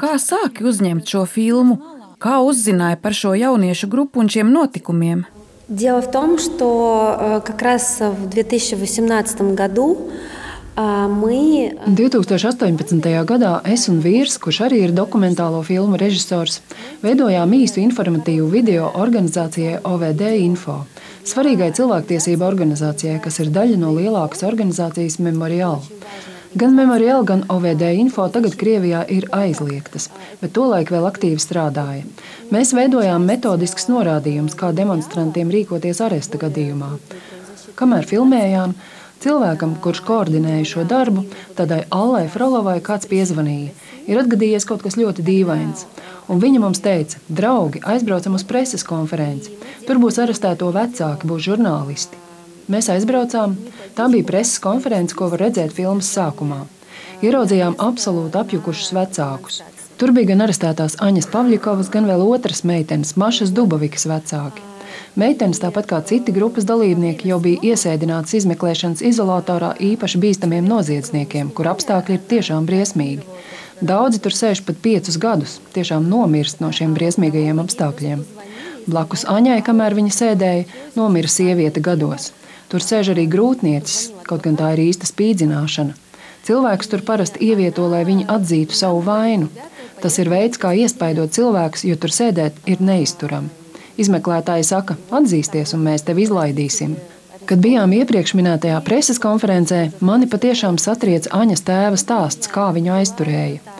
Kā sāki uzņemt šo filmu? Kā uzzināja par šo jauniešu grupu un šiem notikumiem? Дело в том, что э, как раз в 2018 году э, мы 2018. gadā es un vīrs, kurš arī ir dokumentālo filmu režisors, veidojām īstu informatīvu video organizācijai OVD Info, svarīgai cilvēktiesību organizācijai, kas ir daļa no lielākas organizācijas Memorial. Gan Memorial, gan OVD info tagad Krievijā ir aizliegtas, bet tolaik vēl aktīvi strādāja. Mēs veidojām metodiskus norādījumus, kā demonstrantiem rīkoties aresta gadījumā. Kamēr filmējām, cilvēkam, kurš koordinēja šo darbu, tādai Allai Frolovai kāds piezvanīja. Ir atgadījies kaut kas ļoti dīvains. Un viņa mums teica, draugi, aizbraucam uz preses konferenci. Tur būs arestēto vecāki, būs žurnālisti. Mēs aizbraucām. Tā bija preses konference, ko var redzēt filmas sākumā. Ieraudzījām absolūti apjukušus vecākus. Tur bija gan arestētās Aņas Pavļikovas, gan vēl otras meitenes, Mašas Dubavikas vecāki. Meitenes, tāpat kā citi grupas dalībnieki, jau bija iesēdinātas izmeklēšanas izolatorā īpaši bīstamiem noziedzniekiem, kur apstākļi ir tiešām briesmīgi. Daudzi tur sēž pat piecus gadus, tiešām nomirst no šiem briesmīgajiem apstākļiem. Blakus Aņai, kamēr viņa sēdēja, nomira sieviete gados. Tur sēž arī grūtniecis, kaut gan tā ir īsta spīdzināšana. Cilvēks tur parasti ievieto, lai viņi atzītu savu vainu. Tas ir veids, kā iespaidot cilvēkus, jo tur sēdēt ir neizturami. Izmeklētāji saka, atzīsties, un mēs tevi izlaidīsim. Kad bijām iepriekš minētajā preses konferencē, mani patiešām satrieca Aņas tēva stāsts, kā viņu aizturēja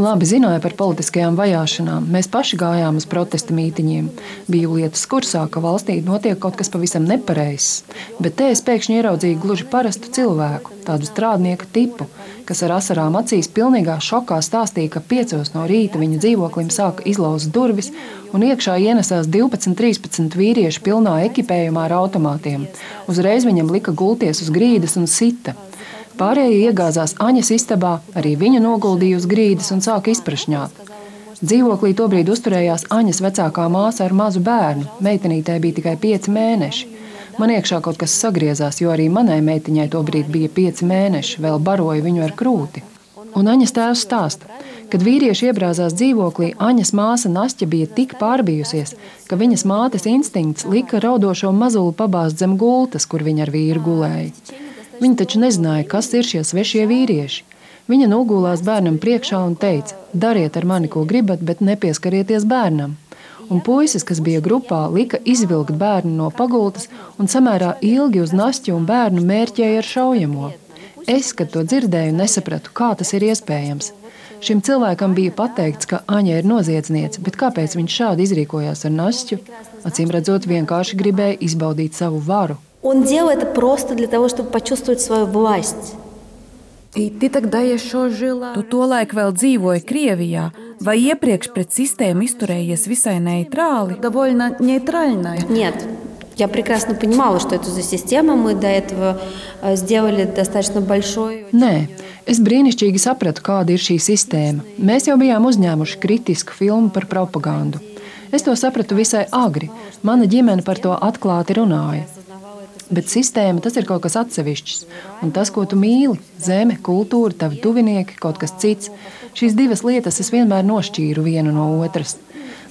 labi zināja par politiskajām vajāšanām. Mēs paši gājām uz protesta mītiņiem. Biju lietas kursā, ka valstī notiek kaut kas pavisam nepareizs. Bet te es pēkšņi ieraudzīju gluži parastu cilvēku, tādu strādnieku tipu, kas ar asarām acīs pilnīgā šokā stāstīja, ka piecos no rīta viņa dzīvoklim sāka izlauzt durvis un iekšā ienesās 12, 13 vīrieši pilnā ekipējumā ar automātiem. Uzreiz viņam lika gulties uz grīdas un sita. Pārējie iegāzās Aņas istabā, arī viņa noguldīja uz grīdas un sāka izprašņāt. Dzīvoklī tobrīd uzturējās Aņas vecākā māsa ar mazu bērnu. Meitenītei bija tikai pieci mēneši. Man iekšā kaut kas sagriezās, jo arī manai meitiņai tobrīd bija pieci mēneši, vēl baroja viņu ar krūti. Un Aņas tēvs stāsta, kad vīrieši iebrāzās dzīvoklī, Aņas māsa Nastja bija tik pārbijusies, ka viņas mātes instinkts lika raudošo mazuli pabāzt zem gultas, kur viņa ar vīru gulēja. Viņa taču nezināja, kas ir šie svešie vīrieši. Viņa nogulās bērnam priekšā un teica: Dariet ar mani, ko gribat, bet nepieskarieties bērnam. Un puisis, kas bija grupā, lika izvilkt bērnu no pagultas un samērā ilgi uz nastu un bērnu mērķēja ar šaujamo. Es, kad to dzirdēju, nesapratu, kā tas ir iespējams. Šim cilvēkam bija pateikts, ka Aņa ir noziedzniece, bet kāpēc viņš šādi izrīkojās ar nastu? Acīm redzot, vienkārši gribēja izbaudīt savu varu. Он делал это просто для того, чтобы почувствовать свою власть. Tu tolaik vēl dzīvoji Krievijā, vai iepriekš pret sistēmu izturējies visai neitrāli? Нет, я прекрасно понимала, что это за система. Мы до этого э, сделали достаточно большой. Nē, es brīnišķīgi sapratu, kāda ir šī sistēma. Mēs jau bijām uzņēmuši kritisku filmu par propagandu. Es to sapratu visai agri. Mana ģimene par to atklāti runāja. Bet sistēma tas ir kaut kas atsevišķs. Un tas, ko tu mīli, zeme, kultūra, tavi tuvinieki, kaut kas cits, šīs divas lietas es vienmēr nošķīru vienu no otras.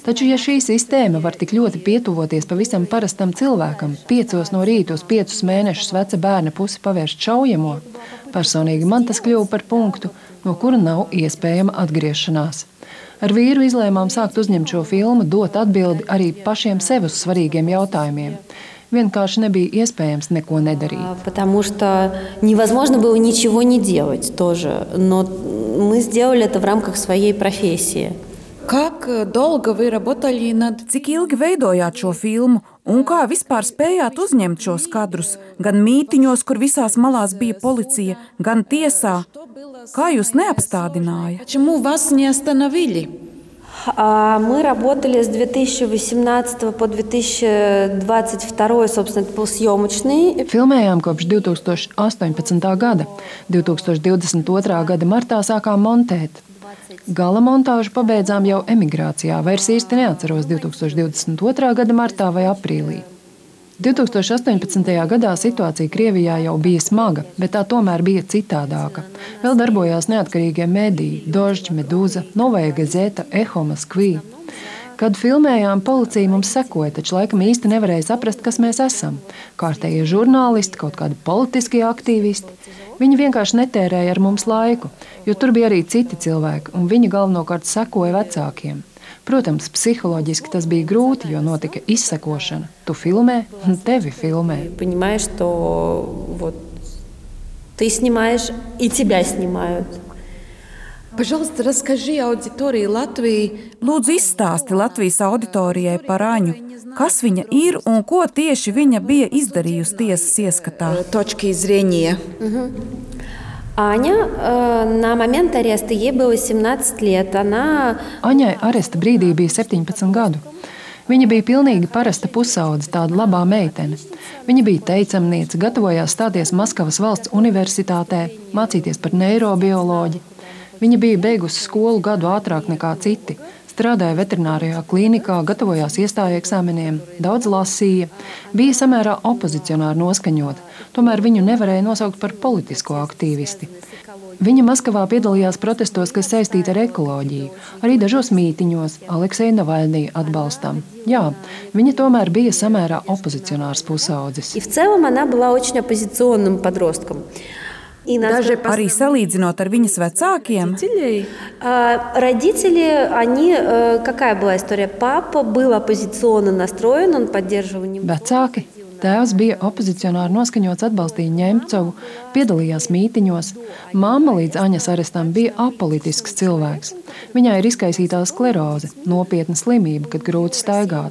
Taču, ja šī sistēma var tik ļoti pietuvoties pavisam parastam cilvēkam, piecos no rīta uz piecus mēnešus veca bērna pusi pavērst šaujamo, personīgi man tas kļuva par punktu, no kura nav iespējama atgriešanās. Ar vīru izlēmām sākt uzņemt šo filmu, dot atbildi arī pašiem sev uz svarīgiem jautājumiem vienkārši nebija iespējams neko nedarīt. Потому что невозможно было ничего не делать тоже, но мы сделали это в рамках своей профессии. Как долго вы работали над... Cik ilgi veidojāt šo filmu un kā vispār spējāt uzņemt šos kadrus? Gan mītiņos, kur visās malās bija policija, gan tiesā. Kā jūs neapstādināja? Почему вас не остановили? Мы работали с 2018 по 2022, собственно, это был съемочный. Filmējām kopš 2018. gada. 2022. gada martā sākām montēt. Gala montāžu pabeidzām jau emigrācijā. Vairs īsti neatceros 2022. gada martā vai aprīlī. 2018. gadā situācija Krievijā jau bija smaga, bet tā tomēr bija citādāka. Vēl darbojās neatkarīgie mediji - Dožģa, Medūza, Novaja Gazeta, Eho Maskvī. Kad filmējām, policija mums sekoja, taču laikam īsti nevarēja saprast, kas mēs esam. Kārtējie žurnālisti, kaut kādi politiskie aktīvisti. Viņi vienkārši netērēja ar mums laiku, jo tur bija arī citi cilvēki, un viņi galvenokārt sekoja vecākiem. Protams, psiholoģiski tas bija grūti, jo notika izsekošana. Tu filmē, un tevi filmē. Понимаешь, что вот ты снимаешь, и тебя снимают. Пожалуйста, расскажи аудитории Латвии. Lūdzu, izstāsti Latvijas auditorijai par Aņu, kas viņa ir un ko tieši viņa bija izdarījusi tiesas ieskatā. Точки зрения. Аня э, на момент ареста, ей было 17 лет. Она Aņai aresta brīdī bija 17 gadu. Viņa bija pilnīgi parasta pusaudze, tāda labā meitene. Viņa bija teicamniece, gatavojās stāties Maskavas valsts universitātē, mācīties par neirobioloģiju. Viņa bija beigusi skolu gadu ātrāk nekā citi. Strādāja veterinārijā klīnikā, gatavojās iestāju eksāmeniem, daudz lasīja, bija samērā opozicionāri noskaņota, tomēr viņu nevarēja nosaukt par politisko aktīvisti. Viņa Maskavā piedalījās protestos, kas saistīti ar ekoloģiju, arī dažos mītiņos, Aleksēna Navaļnija atbalstam. Jā, viņa tomēr bija samērā opozicionārs pusaudzis. и в целом она была очень оппозиционным подростком. И Даже насколько- Arī salīdzinot ar viņas vecākiem, Родителей. А, Родители, они, э, какая была история? Папа был оппозиционно настроен, он поддерживал не Vecāki. Tēvs bija opozicionāri noskaņots, atbalstīja Ņemcovu, piedalījās mītiņos. Māma līdz Aņas arestam bija apolitisks cilvēks. Viņai ir izkaisītā skleroze, nopietna slimība, kad grūti staigāt.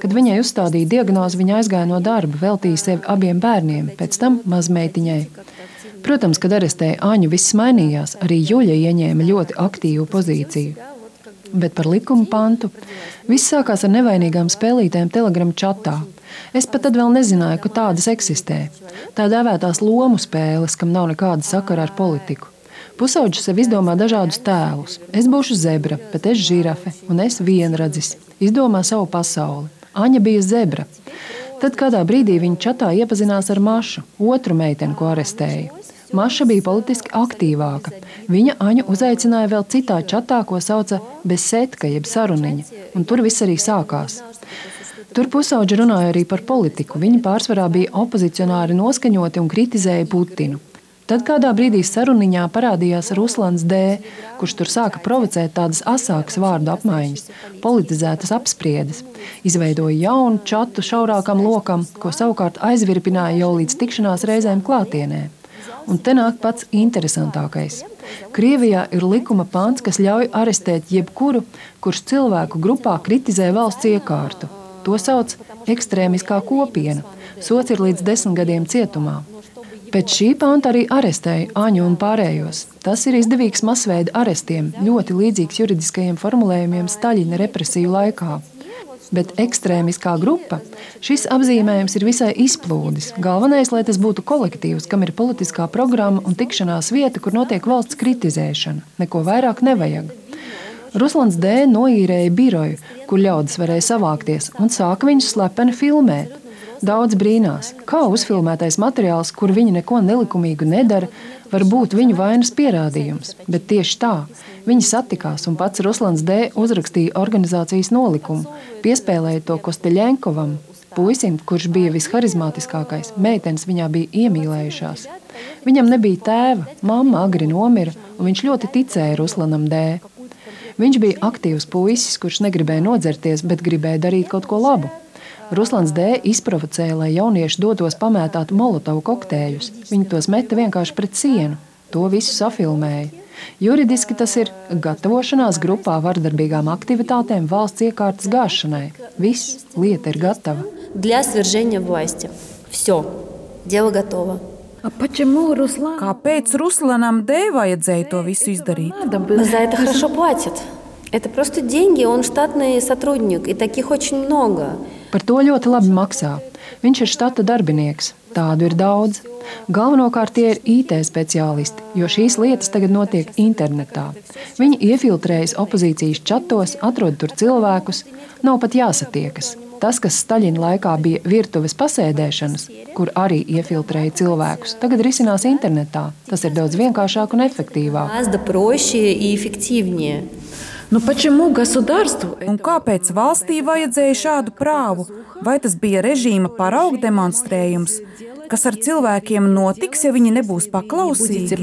Kad viņai uzstādīja diagnozi, viņa aizgāja no darba, veltīja sevi abiem bērniem, pēc tam mazmeitiņai. Protams, kad arestēja Aņu, viss mainījās. Arī Juļa ieņēma ļoti aktīvu pozīciju. Bet par likuma pantu viss sākās ar nevainīgām spēlītēm Telegram chatā. Es pat tad vēl nezināju, ka tādas eksistē. Tā dēvētās lomu spēles, kam nav nekāda sakara ar politiku. Pusauģis sev izdomā dažādus tēlus. Es būšu zebra, bet es žirafe, un es vienradzis. Izdomā savu pasauli. Aņa bija zebra. Tad kādā brīdī viņa čatā iepazinās ar Mašu, otru meiteni, ko arestēja. Maša bija politiski aktīvāka. Viņa Aņu uzaicināja vēl citā čatā, ko sauca Besetka, jeb saruniņa, un tur viss arī sākās. Tur pusauģi runāja arī par politiku. Viņi pārsvarā bija opozicionāri noskaņoti un kritizēja Putinu. Tad kādā brīdī saruniņā parādījās Ruslans D., kurš tur sāka provocēt tādas asākas vārdu apmaiņas, politizētas apspriedes. Izveidoja jaunu čatu šaurākam lokam, ko savukārt aizvirpināja jau līdz tikšanās reizēm klātienē. Un te nāk pats interesantākais. Krievijā ir likuma pants, kas ļauj arestēt jebkuru, kurš cilvēku grupā kritizē valsts iekārtu. To sauc ekstrēmiskā kopiena. Sots ir līdz desmit gadiem cietumā. Pēc šī panta arī arestēja Aņu un pārējos. Tas ir izdevīgs masveida arestiem, ļoti līdzīgs juridiskajiem formulējumiem Staļina represiju laikā. Bet ekstrēmiskā grupa šis apzīmējums ir visai izplūdis. Galvenais, lai tas būtu kolektīvs, kam ir politiskā programma un tikšanās vieta, kur notiek valsts kritizēšana. Neko vairāk nevajag. Ruslans D. noīrēja biroju, kur ļaudis varēja savākties, un sāka viņus slepeni filmēt. Daudz brīnās, kā uzfilmētais materiāls, kur viņi neko nelikumīgu nedara, var būt viņu vainas pierādījums. Bet tieši tā, viņi satikās, un pats Ruslans D. uzrakstīja organizācijas nolikumu, piespēlēja to Kosteļenkovam, puisim, kurš bija visharizmātiskākais. Meitenes viņā bija iemīlējušās. Viņam nebija tēva, mamma agri nomira, un viņš ļoti ticēja Ruslanam D. Viņš bija aktīvs puisis, kurš negribēja nodzerties, bet gribēja darīt kaut ko labu. Ruslans D. izprovocēja, lai jaunieši dotos pamētāt molotovu kokteļus. Viņi tos meta vienkārši pret sienu. To visu safilmēja. Juridiski tas ir gatavošanās grupā vardarbīgām aktivitātēm valsts iekārtas gāšanai. Viss lieta ir gatava. для свержения власти. Все, дело готово. А почему Руслан? kāpēc Ruslanam D. vajadzēja to visu izdarīt? Надо было. За это хорошо платят. Это просто деньги, он штатный сотрудник, и таких очень много. Par to ļoti labi maksā. Viņš ir štata darbinieks. Tādu ir daudz. Galvenokārt tie ir IT speciālisti, jo šīs lietas tagad notiek internetā. Viņi iefiltrējas opozīcijas čatos, atrod tur cilvēkus, nav pat jāsatiekas. Tas, kas Staļina laikā bija virtuves pasēdēšanas, kur arī iefiltrēja cilvēkus, tagad risinās internetā. Tas ir daudz vienkāršāk un efektīvāk. Nu, Un kāpēc valstī vajadzēja šādu prāvu? Vai tas bija režīma paraugu demonstrējums? Kas ar cilvēkiem notiks, ja viņi nebūs paklausīgi?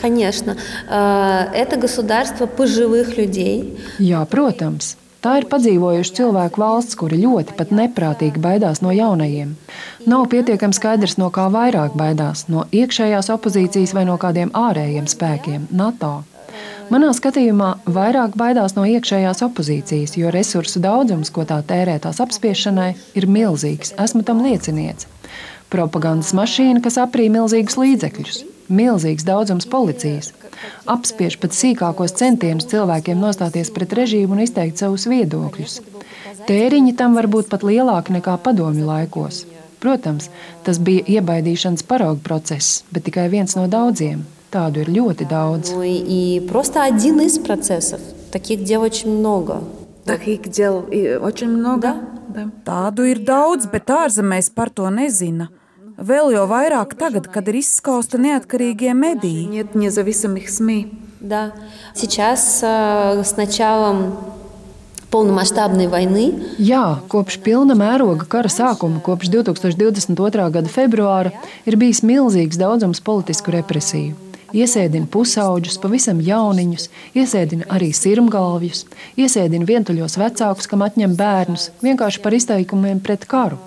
Конечно. Это государство пожилых людей. Jā, protams. Tā ir padzīvojuši cilvēku valsts, kuri ļoti pat neprātīgi baidās no jaunajiem. Nav pietiekami skaidrs, no kā vairāk baidās - no iekšējās opozīcijas vai no kādiem ārējiem spēkiem - NATO. Manā skatījumā vairāk baidās no iekšējās opozīcijas, jo resursu daudzums, ko tā tērē tās apspiešanai, ir milzīgs. Esmu tam liecinieks. Propagandas mašīna, kas aprīja milzīgus līdzekļus, milzīgs daudzums policijas, apspiež pat sīkākos centienus cilvēkiem nostāties pret režīmu un izteikt savus viedokļus. Tēriņi tam var būt pat lielāki nekā padomju laikos. Protams, tas bija iebaidīšanas paraugu process, bet tikai viens no daudziem. Tādu ir ļoti daudz. И просто один из процессов. Таких дел очень много. Таких дел очень много. Да. Tādu ir daudz, bet ārzemēs par to nezina. Vēl jau vairāk tagad, kad ir izskausta neatkarīgie mediji. Нет независимых СМИ. Да. Сейчас с началом полномасштабной войны. Jā, kopš pilna mēroga kara sākuma, kopš 2022. gada februāra, ir bijis milzīgs daudzums politisku represiju iesēdina pusauģus, pavisam jauniņus, iesēdina arī sirmgalvjus, iesēdina vientuļos vecākus, kam atņem bērnus, vienkārši par izteikumiem pret karu.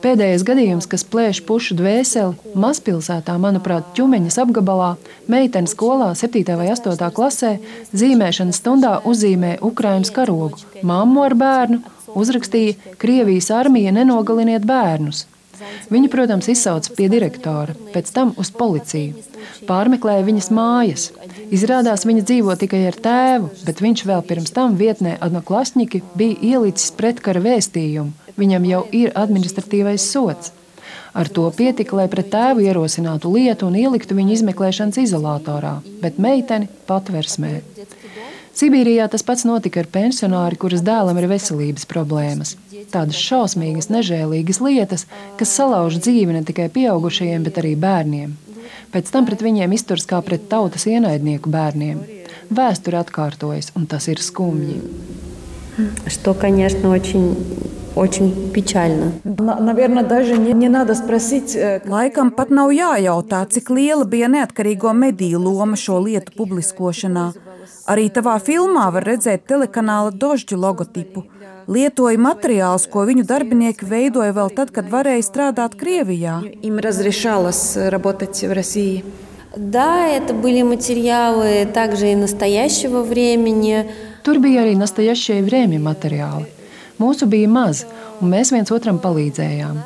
Pēdējais gadījums, kas plēš pušu dvēseli, mazpilsētā, manuprāt, ķumeņas apgabalā, meitene skolā, 7. vai 8. klasē, zīmēšanas stundā uzzīmē Ukraiņas karogu, mammu ar bērnu, uzrakstīja: Krievijas armija nenogaliniet bērnus. Viņu, protams, izsauca pie direktora, pēc tam uz policiju. Pārmeklēja viņas mājas. Izrādās, viņa dzīvo tikai ar tēvu, bet viņš vēl pirms tam vietnē Adnoklasņiki bija ielicis pretkara vēstījumu. Viņam jau ir administratīvais sots. Ar to pietika, lai pret tēvu ierosinātu lietu un ieliktu viņu izmeklēšanas izolatorā, bet meiteni patversmē. Sibīrijā tas pats notika ar pensionāri, kuras dēlam ir veselības problēmas. Tādas šausmīgas, nežēlīgas lietas, kas salauž dzīvi ne tikai pieaugušajiem, bet arī bērniem. Pēc tam pret viņiem izturas kā pret tautas ienaidnieku bērniem. Vēsture atkārtojas, un tas ir skumji. Что, конечно, очень очень печально. Наверное, даже не, не надо спросить. Laikam pat nav jājautā, cik liela bija neatkarīgo mediju loma šo lietu publiskošanā. Arī tavā filmā var redzēt telekanāla dožģu logotipu. Lietoja materiālus, ko viņu darbinieki veidoja vēl tad, kad varēja strādāt Krievijā. Им разрешалось работать в России. Да, это были материалы также и настоящего времени. Tur bija arī nastajašie vrēmja materiāli. Mūsu bija maz, un mēs viens otram palīdzējām.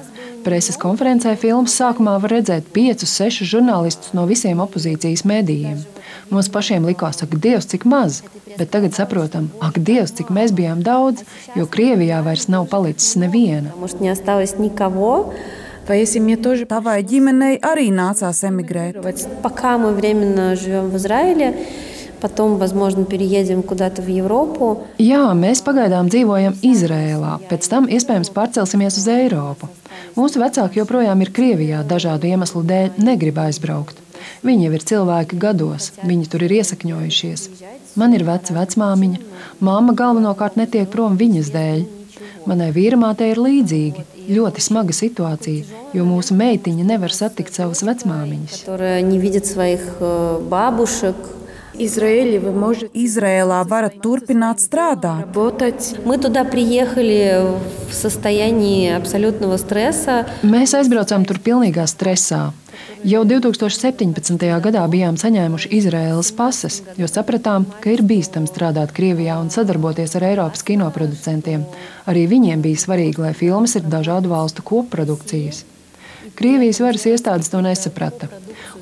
Preses konferencē filmas sākumā var redzēt piecus, sešus žurnālistus no visiem opozīcijas medijiem. Mums pašiem likās, ak, Dievs, cik maz, bet tagad saprotam, ak, Dievs, cik mēs bijām daudz, jo Krievijā vairs nav palicis neviena. Tavai ģimenei arī nācās emigrēt. Пока мы временно живем в Израиле, потом, возможно, переедем куда-то в Европу. Jā, mēs pagaidām dzīvojam Izrēlā, pēc tam iespējams pārcelsimies uz Eiropu. Mūsu vecāki joprojām ir Krievijā dažādu iemeslu dēļ negrib aizbraukt. Viņi jau ir cilvēki gados, viņi tur ir iesakņojušies. Man ir veca vecmāmiņa, māma galvenokārt netiek prom viņas dēļ. Manai vīramātei ir līdzīgi, ļoti smaga situācija, jo mūsu meitiņa nevar satikt savas vecmāmiņas. Viņa nevidz savus babušus, Izrēlā varat turpināt strādāt. Mēs aizbraucām tur pilnīgā stresā. Jau 2017. gadā bijām saņēmuši Izraēlas pases, jo sapratām, ka ir bīstami strādāt Krievijā un sadarboties ar Eiropas kinoproducentiem. Arī viņiem bija svarīgi, lai filmas ir dažādu valstu kopprodukcijas. Krievijas varas iestādes to nesaprata,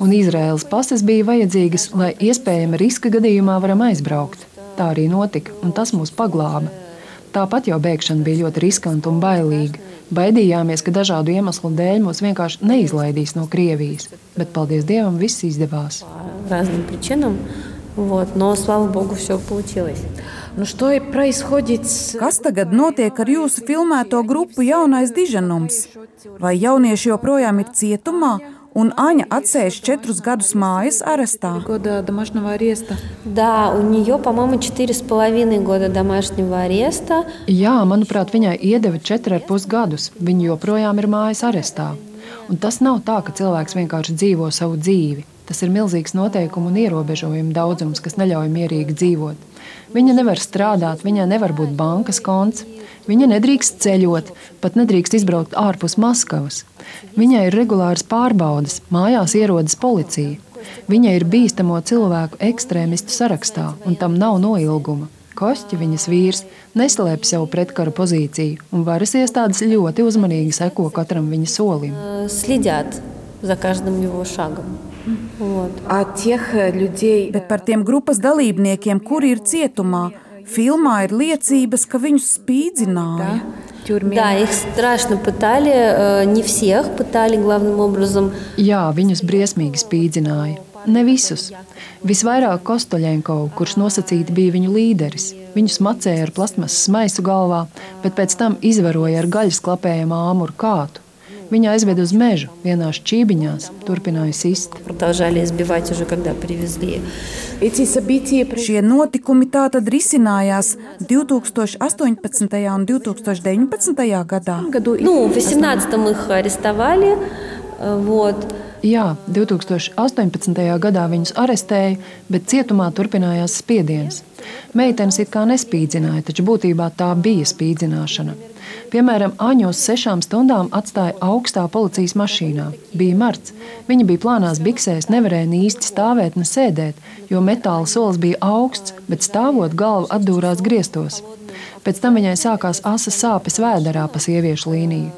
un Izraēlas pases bija vajadzīgas, lai iespējama riska gadījumā varam aizbraukt. Tā arī notika, un tas mūs paglāba. Tāpat jau bēgšana bija ļoti riskanta un bailīga. Baidījāmies, ka dažādu iemeslu dēļ mūs vienkārši neizlaidīs no Krievijas, bet, paldies Dievam, viss izdevās. Разным причинам, вот, но, слава Богу, все получилось. Nu, что и происходит с... Kas tagad notiek ar jūsu filmēto grupu Jaunais Diženums? Vai jaunieši joprojām ir cietumā, un Aņa atsēž četrus gadus mājas arestā? года домашнего ареста? Да, у нее, по-моему, четыре с половиной года домашнего ареста. Jā, manuprāt, viņai iedeva 4,5 gadus. Viņa joprojām ir mājas arestā. Un tas nav tā, ka cilvēks vienkārši dzīvo savu dzīvi. Tas ir milzīgs noteikumu un ierobežojumu daudzums, kas neļauj mierīgi dzīvot. Viņa nevar strādāt, viņai nevar būt bankas konts. Viņa nedrīkst ceļot, pat nedrīkst izbraukt ārpus Maskavas. Viņai ir regulāras pārbaudes, mājās ierodas policija. Viņa ir bīstamo cilvēku ekstrēmistu sarakstā, un tam nav noilguma. Košķi, viņas vīrs, neslēpj savu pretkaru pozīciju, un varas iestādes ļoti uzmanīgi seko katram viņa solim. Э, Следят за каждым его шагом. Вот. А тех э, людей... Bet par tiem grupas dalībniekiem, kuri ir cietumā, filmā ir liecības, ka viņus spīdzināja. Да, тюрьме. Да, их страшно пытали, э, не всех пытали главным образом. Jā, viņus briesmīgi spīdzināja. Ne visus. Visvairāk Kostoļenko, kurš nosacīti bija viņu līderis. Viņu smacēja ar plasmasas maisu galvā, bet pēc tam izvaroja ar gaļas klapējumu āmuru kātu. Viņa aizveda uz mežu, vienā šķībiņās, turpināja sist. Продолжали избивать уже, когда привезли. Эти события Šie notikumi tātad risinājās 2018. un 2019. gadā. году Ну, в 18-м их арестовали. э, Вот. Jā, 2018. gadā viņus arestēja, bet cietumā turpinājās spiediens. Meitenes it kā nespīdzināja, taču būtībā tā bija spīdzināšana. Piemēram, Aņu uz sešām stundām atstāja augstā policijas mašīnā. Bija marts. Viņa bija plānās biksēs, nevarēja ne īsti stāvēt, ne sēdēt, jo metāla solis bija augsts, bet stāvot galva atdūrās griestos. Pēc tam viņai sākās asas sāpes vēderā pa sieviešu līniju.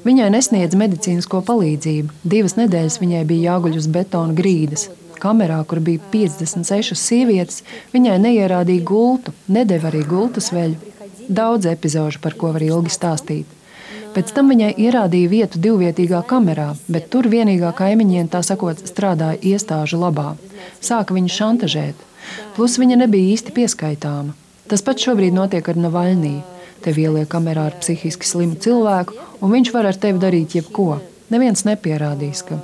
Viņai nesniedz medicīnisko palīdzību. Divas nedēļas viņai bija jāguļ uz betona grīdas. Kamerā, kur bija 56 sievietes, viņai neierādīja gultu, nedeva arī gultas veļu. Daudz epizodu, par ko var ilgi stāstīt. Pēc tam viņai ierādīja vietu divvietīgā kamerā, bet tur vienīgā kaimiņiene, tā sakot, strādāja iestāžu labā. Sāka viņu šantažēt. Plus viņa nebija īsti pieskaitāma. Tas pats šobrīd notiek ar Navaļniju. Tev ieliek kamerā ar psihiski slimu cilvēku, un viņš var ar tevi darīt jebko. Neviens nepierādīs, ka.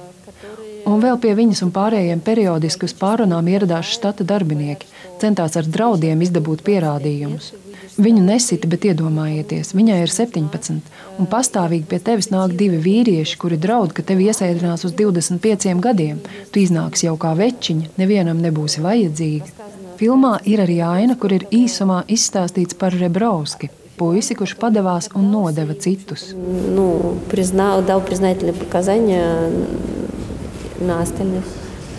Un vēl pie viņas un pārējiem periodiski uz pārunām ieradās štata darbinieki, centās ar draudiem izdabūt pierādījumus. Viņu nesita, bet iedomājieties, viņai ir 17, un pastāvīgi pie tevis nāk divi vīrieši, kuri draud, ka tevi iesēdinās uz 25 gadiem. Tu iznāksi jau kā večiņa, nevienam nebūsi vajadzīga. Filmā ir arī aina, kur ir īsumā izstāstīts par Rebrovski, puisi, kurš padevās un nodeva citus. Ну, признал, дал признательные показания на остальных.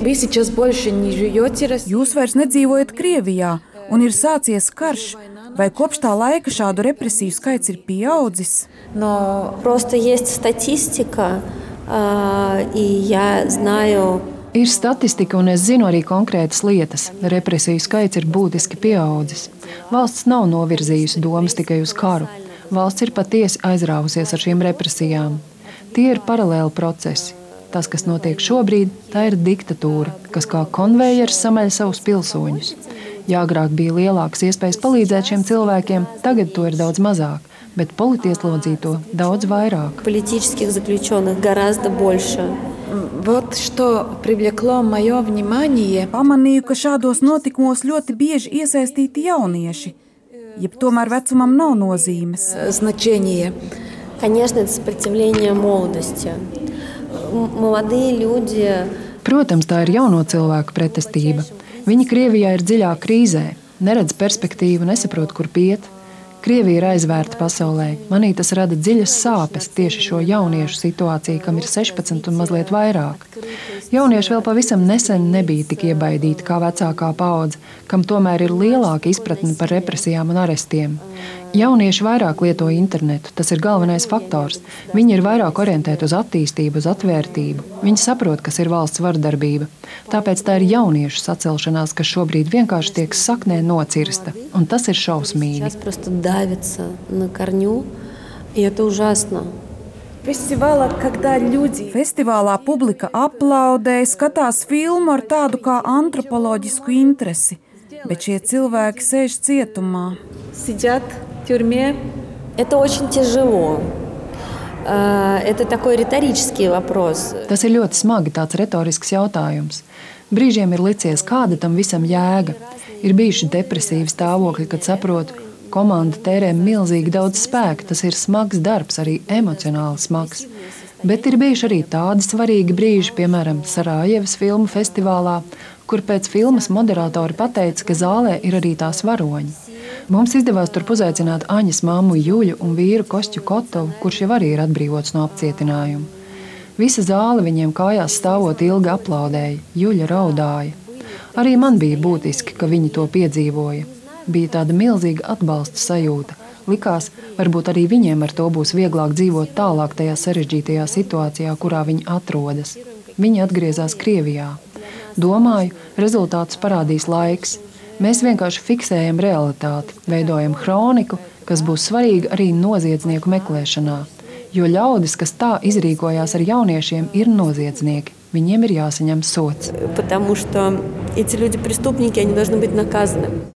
Вы сейчас больше не живете в России? Jūs vairs nedzīvojat Krievijā, un ir sācies karš. Vai kopš tā laika šādu represiju skaits ir pieaudzis? Но Просто есть статистика, а, и я знаю, Ir statistika, un es zinu arī konkrētas lietas. Represiju skaits ir būtiski pieaudzis. Valsts nav novirzījusi domas tikai uz karu. Valsts ir patiesi aizrāvusies ar šīm represijām. Tie ir paralēli procesi. Tas, kas notiek šobrīd, tā ir diktatūra, kas kā konvejers samaļ savus pilsoņus. Ja agrāk bija lielākas iespējas palīdzēt šiem cilvēkiem, tagad to ir daudz mazāk, bet politieslodzīto daudz vairāk. политических заключенных гораздо больше. вот что привлекло мое внимание. Pamanīju, ka šādos notikumos ļoti bieži iesaistīti jaunieši, jeb tomēr vecumam nav nozīmes. э, Значение. Конечно, это сопротивление молодости. М- Молодые люди Protams, tā ir jauno cilvēku pretestība. Viņi Krievijā ir dziļā krīzē, neredz perspektīvu, nesaprot, kur iet. Krievija ir aizvērta pasaulē. Manī tas rada dziļas sāpes tieši šo jauniešu situāciju, kam ir 16 un mazliet vairāk. Jaunieši vēl pavisam nesen nebija tik iebaidīti kā vecākā paudze, kam tomēr ir lielāka izpratne par represijām un arestiem. Jaunieši vairāk lieto internetu, tas ir galvenais faktors. Viņi ir vairāk orientēti uz attīstību, uz atvērtību. Viņi saprot, kas ir valsts vardarbība. Tāpēc tā ir jauniešu sacelšanās, kas šobrīd vienkārši tiek saknē nocirsta, un tas ir šausmīgi. сейчас просто давятся на корню, и это ужасно. Фестивала, когда люди Festivālā publika aplaudē, skatās filmu ar tādu kā antropoloģisku interesi. bet šie cilvēki sēž cietumā. Сидят в тюрьме. Это очень тяжело. Э, Это такой риторический вопрос. Tas ir ļoti smagi, tāds retorisks jautājums. Brīžiem ir licies, kāda tam visam jēga. Ir bijuši depresīvi stāvokļi, kad saprotu, komanda tērē milzīgi daudz spēka. Tas ir smags darbs, arī emocionāli smags. Bet ir bijuši arī tādi svarīgi brīži, piemēram, Sarajevas filmu festivālā, kur pēc filmas moderatori pateica, ka zālē ir arī tās varoņi. Mums izdevās tur uzaicināt Aņas māmu Juļu un vīru Kostju Kotovu, kurš jau arī ir atbrīvots no apcietinājuma. Visa zāle viņiem kājās stāvot ilgi aplaudēja, Juļa raudāja. Arī man bija būtiski, ka viņi to piedzīvoja Bija tāda milzīga atbalsta sajūta. Likās, varbūt arī viņiem ar to būs vieglāk dzīvot tālāk tajā sarežģītajā situācijā, kurā viņi atrodas. Viņi atgriezās Krievijā. Domāju, rezultātus parādīs laiks. Mēs vienkārši fiksējam realitāti, veidojam kroniku, kas būs svarīga arī noziedznieku meklēšanā. Jo ļaudis, kas tā izrīkojās ar jauniešiem, ir noziedznieki. Viņiem ir jāsaņem sots. Потому что эти люди преступники, они должны быть наказаны.